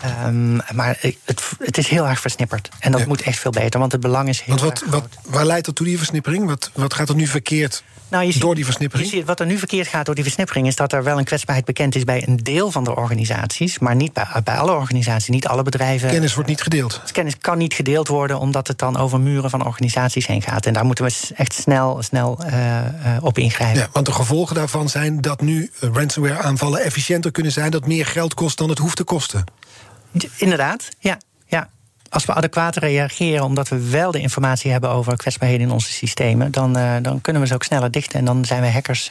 Ehm, maar het, het is heel erg versnipperd. En dat Ja. moet echt veel beter, want het belang is heel Want wat, erg wat, waar leidt dat toe, die versnippering? Wat, wat gaat er nu verkeerd Nou, je ziet- door die versnippering? Je ziet, wat er nu verkeerd gaat door die versnippering... is dat er wel een kwetsbaarheid bekend is bij een deel van de organisaties... maar niet bij, bij alle organisaties, niet alle bedrijven. Kennis wordt niet gedeeld. Dus kennis kan niet gedeeld worden omdat het dan over muren van organisaties heen gaat. En daar moeten we echt snel, snel eh, eh, op ingrijpen. Ja, want de gevolgen daarvan zijn dat nu eh, ransomware-aanvallen efficiënter kunnen zijn... dat meer geld kost dan het hoeft te kosten. Inderdaad, ja. ja. Als we adequaat reageren, omdat we wel de informatie hebben over kwetsbaarheden in onze systemen, dan, dan kunnen we ze ook sneller dichten. En dan zijn we hackers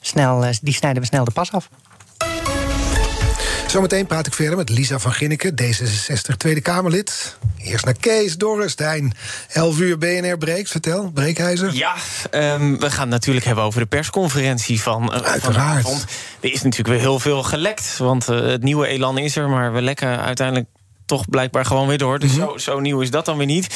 snel, die snijden we snel de pas af. Zometeen praat ik verder met Lisa van Ginneken, D66 Tweede Kamerlid. Eerst naar Kees Dorrestein. 11 uur BNR breekt. Vertel, Breekijzer. Ja, ehm, we gaan het natuurlijk hebben over de persconferentie van eh, Uiteraard. vanavond. Er is natuurlijk weer heel veel gelekt, want eh, het nieuwe elan is er... maar we lekken uiteindelijk toch blijkbaar gewoon weer door. Dus zo, zo nieuw is dat dan weer niet.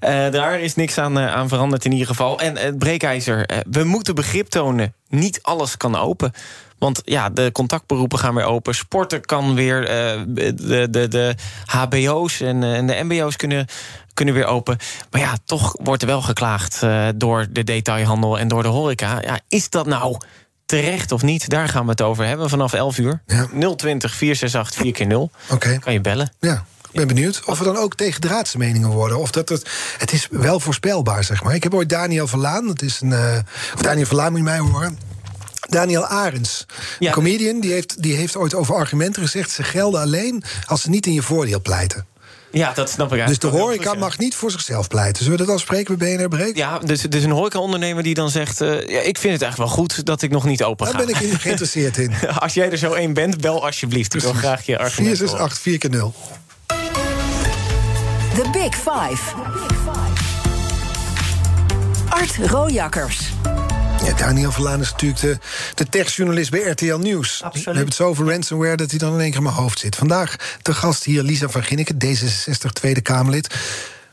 Eh, daar is niks aan, eh, aan veranderd in ieder geval. En het breekijzer, eh, we moeten begrip tonen. Niet alles kan open. Want ja, de contactberoepen gaan weer open. Sporten kan weer. de, de, de HBO's en, en de MBO's kunnen, kunnen weer open. Maar ja, toch wordt er wel geklaagd door de detailhandel en door de horeca. Ja, is dat nou terecht of niet? Daar gaan we het over hebben vanaf 11 uur. Ja. 020 468 4 keer 0 Oké, Kan je bellen. ja. Ik ben benieuwd of er dan ook tegendraadse meningen worden. Of dat het, het is wel voorspelbaar, zeg maar. Ik heb ooit Daniel Verlaan, dat is een, eh, of Daniel Verlaan moet je mij horen. Daniel Arends, Ja. een comedian, die heeft, die heeft ooit over argumenten gezegd... ze gelden alleen als ze niet in je voordeel pleiten. Ja, dat snap ik Dus de horeca mag niet voor zichzelf pleiten. Zullen we dat afspreken bij BNR Breed? Ja, dus, dus een horeca-ondernemer die dan zegt... eh, ja, ik vind het eigenlijk wel goed dat ik nog niet open ga. Daar ben ik in geïnteresseerd in. Als jij er zo één bent, bel alsjeblieft. Ik wil graag je argument horen. 468 4 keer 0. The Big Five. Art Rojakkers. Ja, Daniel Verlaan is natuurlijk de, de techjournalist bij RTL Nieuws. Absoluut. We hebben het zo over ransomware dat hij dan in één keer in mijn hoofd zit. Vandaag de gast hier Lisa van Ginneken, D66 Tweede Kamerlid.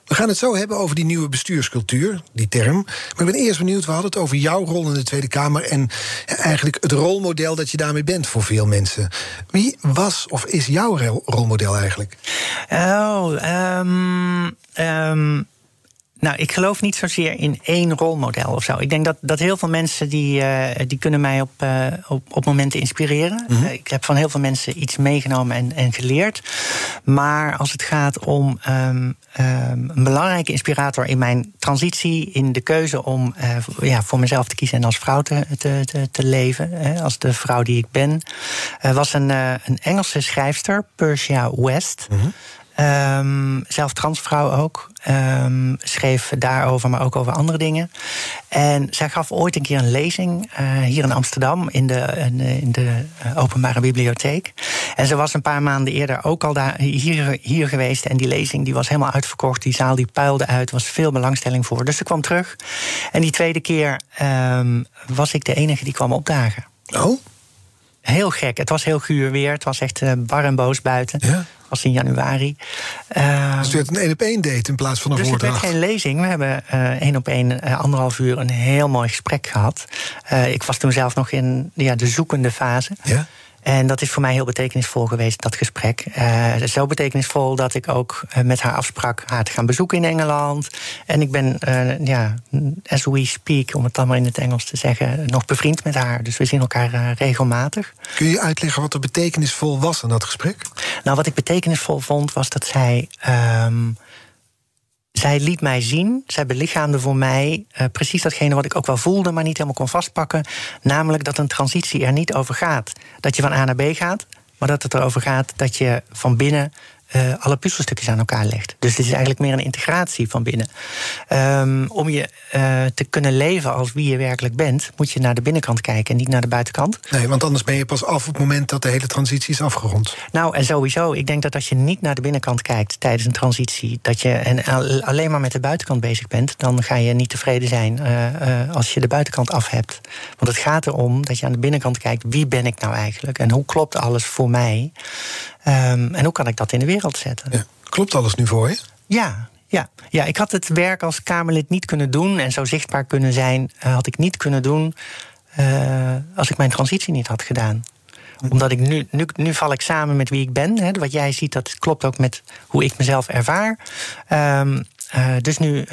We gaan het zo hebben over die nieuwe bestuurscultuur, die term. Maar ik ben eerst benieuwd, we hadden het over jouw rol in de Tweede Kamer... en eigenlijk het rolmodel dat je daarmee bent voor veel mensen. Wie was of is jouw rol- rolmodel eigenlijk? Oh, ehm, ehm, nou, ik geloof niet zozeer in één rolmodel of zo. Ik denk dat, dat heel veel mensen die, eh, die kunnen mij op, eh, op, op momenten inspireren. Eh, ik heb van heel veel mensen iets meegenomen en, en geleerd. Maar als het gaat om ehm, ehm, een belangrijke inspirator in mijn transitie, in de keuze om voor- ja, voor mezelf te kiezen en als vrouw te, te, te, te leven, hè, als de vrouw die ik ben, was een, een Engelse schrijfster, Persia West. Ehm, zelf transvrouw ook. Ehm, schreef daarover, maar ook over andere dingen. En zij gaf ooit een keer een lezing eh, hier in Amsterdam in de, in de, eh, openbare bibliotheek. En ze was een paar maanden eerder ook al daar, hier, hier geweest. En die lezing die was helemaal uitverkocht. Die zaal die puilde uit. Er was veel belangstelling voor. Dus ze kwam terug. En die tweede keer ehm, was ik de enige die kwam opdagen. Oh, Heel gek. Het was heel guur weer. Het was echt eh, bar en boos buiten. Ja. Was in januari. Ehm, dus werd een één op één date in plaats van een dus het werd geen lezing. We hebben eh, één op één, eh, anderhalf uur, een heel mooi gesprek gehad. Eh, ik was toen zelf nog in ja, de zoekende fase. Ja? En dat is voor mij heel betekenisvol geweest, dat gesprek. Eh, zo betekenisvol dat ik ook eh, met haar afsprak haar te gaan bezoeken in Engeland. En ik ben, eh, ja, as we speak, om het dan maar in het Engels te zeggen, nog bevriend met haar. Dus we zien elkaar regelmatig. Kun je uitleggen wat er betekenisvol was aan dat gesprek? Nou, wat ik betekenisvol vond, was dat zij. ehm, zij liet mij zien, zij belichaamde voor mij eh, precies datgene wat ik ook wel voelde, maar niet helemaal kon vastpakken. Namelijk dat een transitie er niet over gaat dat je van A naar B gaat, maar dat het erover gaat dat je van binnen eh, alle puzzelstukjes aan elkaar legt. Dus het is eigenlijk meer een integratie van binnen. Ehm, om je eh, te kunnen leven als wie je werkelijk bent, moet je naar de binnenkant kijken en niet naar de buitenkant. Nee, want anders ben je pas af op het moment dat de hele transitie is afgerond. Nou, en sowieso, ik denk dat als je niet naar de binnenkant kijkt tijdens een transitie, dat je en al- alleen maar met de buitenkant bezig bent, dan ga je niet tevreden zijn eh, als je de buitenkant af hebt. Want het gaat erom dat je aan de binnenkant kijkt, wie ben ik nou eigenlijk en hoe klopt alles voor mij Ehm, en hoe kan ik dat in de wereld zetten? Ja. Klopt alles nu voor je? Ja, ja. ja, ik had het werk als Kamerlid niet kunnen doen en zo zichtbaar kunnen zijn, eh, had ik niet kunnen doen eh, als ik mijn transitie niet had gedaan. Omdat ik nu, nu, nu val ik samen met wie ik ben. Hè. Wat jij ziet, dat klopt ook met hoe ik mezelf ervaar. Ehm, eh, dus nu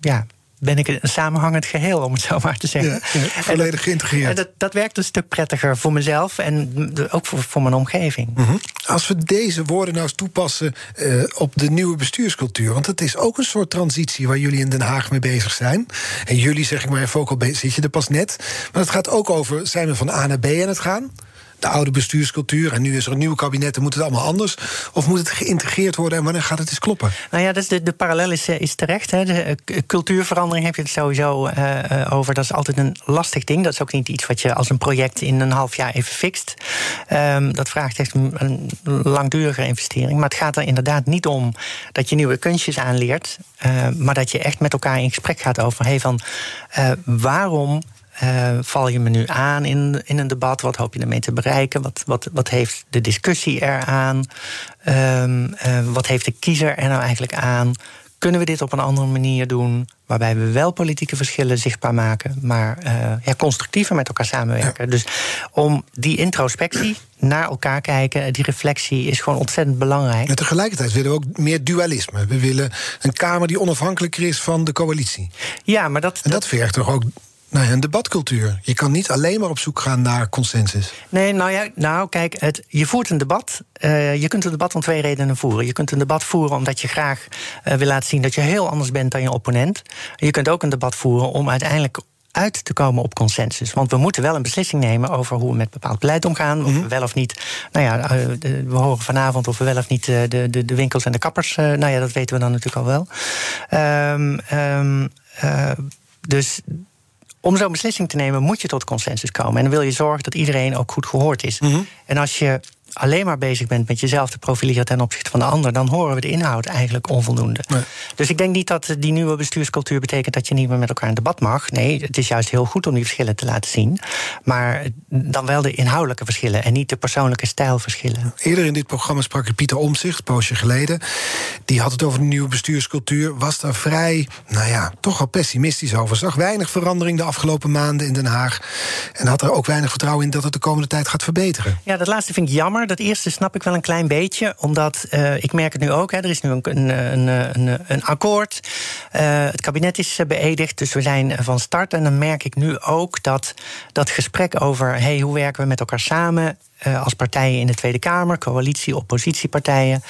ja, ben ik een samenhangend geheel, om het zo maar te zeggen. Ja, ja, volledig geïntegreerd. En dat, dat werkt een stuk prettiger voor mezelf en ook voor, voor mijn omgeving. Mhm. Als we deze woorden nou eens toepassen eh, op de nieuwe bestuurscultuur... want het is ook een soort transitie waar jullie in Den Haag mee bezig zijn. En jullie, zeg ik maar even, ook al zit je er pas net. Maar het gaat ook over, zijn we van A naar B aan het gaan? De oude bestuurscultuur en nu is er een nieuw kabinet... en moet het allemaal anders? Of moet het geïntegreerd worden en wanneer gaat het eens kloppen? Nou ja, de, de parallel is, eh, is terecht. Hè. De eh, cultuurverandering heb je het sowieso eh, over. Dat is altijd een lastig ding. Dat is ook niet iets wat je als een project in een half jaar even fixt. Ehm, dat vraagt echt een, langdurige investering. Maar het gaat er inderdaad niet om dat je nieuwe kunstjes aanleert. eh, maar dat je echt met elkaar in gesprek gaat over... Hey, van, waarom eh, val je me nu aan in, in een debat? Wat hoop je ermee te bereiken? Wat, wat, wat heeft de discussie eraan? Eh, wat heeft de kiezer er nou eigenlijk aan? Kunnen we dit op een andere manier doen? Waarbij we wel politieke verschillen zichtbaar maken, maar eh, ja, constructiever met elkaar samenwerken. Dus om die introspectie naar elkaar kijken, die reflectie is gewoon ontzettend belangrijk. En tegelijkertijd willen we ook meer dualisme. We willen een Kamer die onafhankelijker is van de coalitie. Ja, maar dat, En dat vergt toch ook nou een debatcultuur. Je kan niet alleen maar op zoek gaan naar consensus. Nee, nou ja, nou kijk, het, je voert een debat. eh, je kunt een debat om twee redenen voeren. Je kunt een debat voeren omdat je graag eh, wil laten zien dat je heel anders bent dan je opponent. Je kunt ook een debat voeren om uiteindelijk uit te komen op consensus. Want we moeten wel een beslissing nemen over hoe we met bepaald beleid omgaan. Of we wel of niet. Nou ja, eh, we horen vanavond of we wel of niet de, de, de winkels en de kappers. nou ja, dat weten we dan natuurlijk al wel. Ehm, ehm, eh, dus om zo'n beslissing te nemen, moet je tot consensus komen. En dan wil je zorgen dat iedereen ook goed gehoord is. En als je alleen maar bezig bent met jezelf te profileren ten opzichte van de ander, dan horen we de inhoud eigenlijk onvoldoende. Dus ik denk niet dat die nieuwe bestuurscultuur betekent dat je niet meer met elkaar in debat mag. Nee, het is juist heel goed om die verschillen te laten zien. Maar dan wel de inhoudelijke verschillen en niet de persoonlijke stijlverschillen. Eerder in dit programma sprak ik Pieter Omzicht, een poosje geleden. Die had het over de nieuwe bestuurscultuur. Was daar vrij, nou ja, toch wel pessimistisch over. Zag weinig verandering de afgelopen maanden in Den Haag. En had er ook weinig vertrouwen in dat het de komende tijd gaat verbeteren. Ja, dat laatste vind ik jammer. Dat eerste snap ik wel een klein beetje. Omdat eh, ik merk het nu ook. Hè, er is nu een, een, een, een, een akkoord. Eh, het kabinet is eh, beëdigd. Dus we zijn van start. En dan merk ik nu ook dat dat gesprek over hey, hoe werken we met elkaar samen. Eh, als partijen in de Tweede Kamer, coalitie, oppositiepartijen.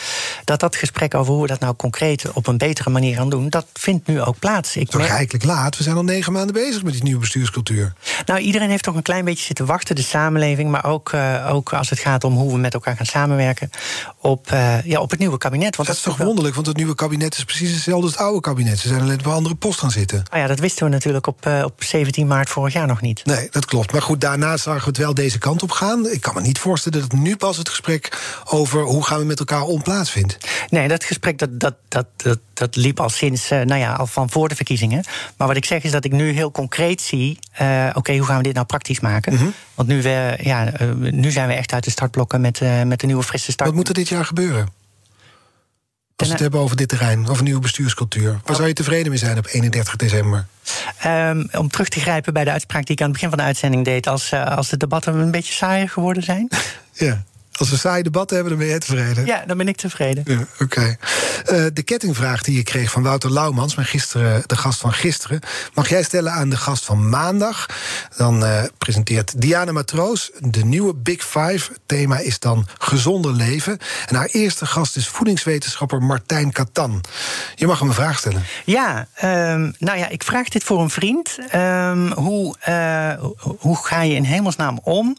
Dat dat gesprek over hoe we dat nou concreet op een betere manier gaan doen, dat vindt nu ook plaats. Ik Toch merk- eigenlijk laat. We zijn al negen maanden bezig met die nieuwe bestuurscultuur. nou, iedereen heeft toch een klein beetje zitten wachten, de samenleving, maar ook, eh, ook als het gaat om hoe we met elkaar gaan samenwerken op, eh, ja, op het nieuwe kabinet. Want Dat is toch wel- wonderlijk, want het nieuwe kabinet is precies hetzelfde als het oude kabinet. Ze zijn alleen op een andere post gaan zitten. Ah ja, dat wisten we natuurlijk op, op 17 maart vorig jaar nog niet. Nee, dat klopt. Maar goed, daarna zagen we het wel deze kant op gaan. Ik kan me niet voorstellen dat nu pas het gesprek over hoe gaan we met elkaar om plaatsvindt. Nee, dat gesprek dat, dat, dat, dat, dat liep al sinds, eh, nou ja, al van voor de verkiezingen. Maar wat ik zeg is dat ik nu heel concreet zie, eh, oké, hoe gaan we dit nou praktisch maken? Mhm. Want nu, we, ja, eh, nu zijn we echt uit de startblokken met, met de nieuwe frisse start. Wat moet er dit jaar gebeuren? Als we het hebben over dit terrein, over nieuwe bestuurscultuur. Waar zou je tevreden mee zijn op 31 december? Ehm, om terug te grijpen bij de uitspraak die ik aan het begin van de uitzending deed, als, eh, als de debatten een beetje saaier geworden zijn. Ja. Als we saai debatten hebben, dan ben je tevreden. ja, dan ben ik tevreden. Ja, Oké. Eh, de kettingvraag die je kreeg van Wouter Laumans, mijn gisteren, de gast van gisteren, mag jij stellen aan de gast van maandag. Dan eh, presenteert Diana Matroos de nieuwe Big Five. Het thema is dan gezonder leven. En haar eerste gast is voedingswetenschapper Martijn Katan. Je mag hem een vraag stellen. Ja, ehm, nou ja, ik vraag dit voor een vriend. Ehm, hoe, eh, hoe ga je in hemelsnaam om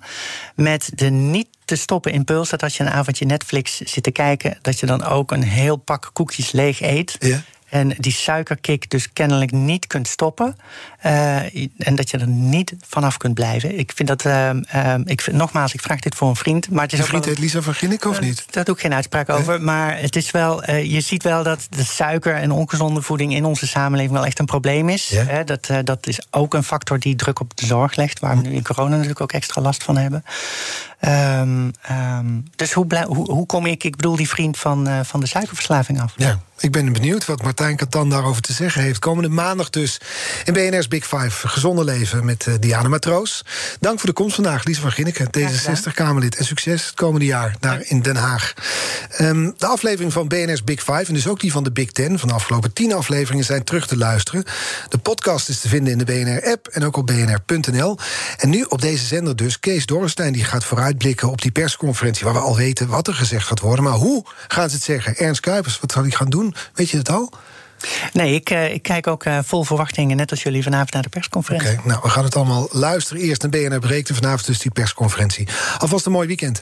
met de niet te stoppen impuls dat als je een avondje Netflix zit te kijken, dat je dan ook een heel pak koekjes leeg eet. Ja. En die suikerkick dus kennelijk niet kunt stoppen. Eh, en dat je er niet vanaf kunt blijven. Ik vind dat, ehm, ehm, ik vind, nogmaals, ik vraag dit voor een vriend. Maar het is ook vriend wel- heet Lisa van Ginnik of niet? daar doe ik geen uitspraak over. Maar het is wel, je ziet wel dat de suiker en ongezonde voeding in onze samenleving wel echt een probleem is. Ja. Hè, dat, dat is ook een factor die druk op de zorg legt, waar we nu in corona natuurlijk ook extra last van hebben. Ehm, ehm, dus hoe, blij- hoe, hoe kom ik, ik bedoel die vriend van, eh, van de suikerverslaving af? Ja, ik ben benieuwd wat Martijn Katan daarover te zeggen heeft. Komende maandag dus in BNR's Big Five. Gezonde leven met eh, Diana Matroos. Dank voor de komst vandaag, Lisa van Ginneken, D66-Kamerlid. En succes het komende jaar daar in Den Haag. Ehm, de aflevering van BNR's Big Five, en dus ook die van de Big Ten... van de afgelopen tien afleveringen zijn terug te luisteren. De podcast is te vinden in de BNR-app en ook op bnr.nl. En nu op deze zender dus Kees Dorrestein... die gaat vooruitblikken op die persconferentie... waar we al weten wat er gezegd gaat worden. Maar hoe gaan ze het zeggen? Ernst Kuipers, wat zal hij gaan doen? Weet je het al? Nee, ik, eh, ik kijk ook eh, vol verwachtingen, net als jullie vanavond naar de persconferentie. Oké, nou, we gaan het allemaal luisteren. Eerst naar BNR Breekt en vanavond dus die persconferentie. Alvast een mooi weekend.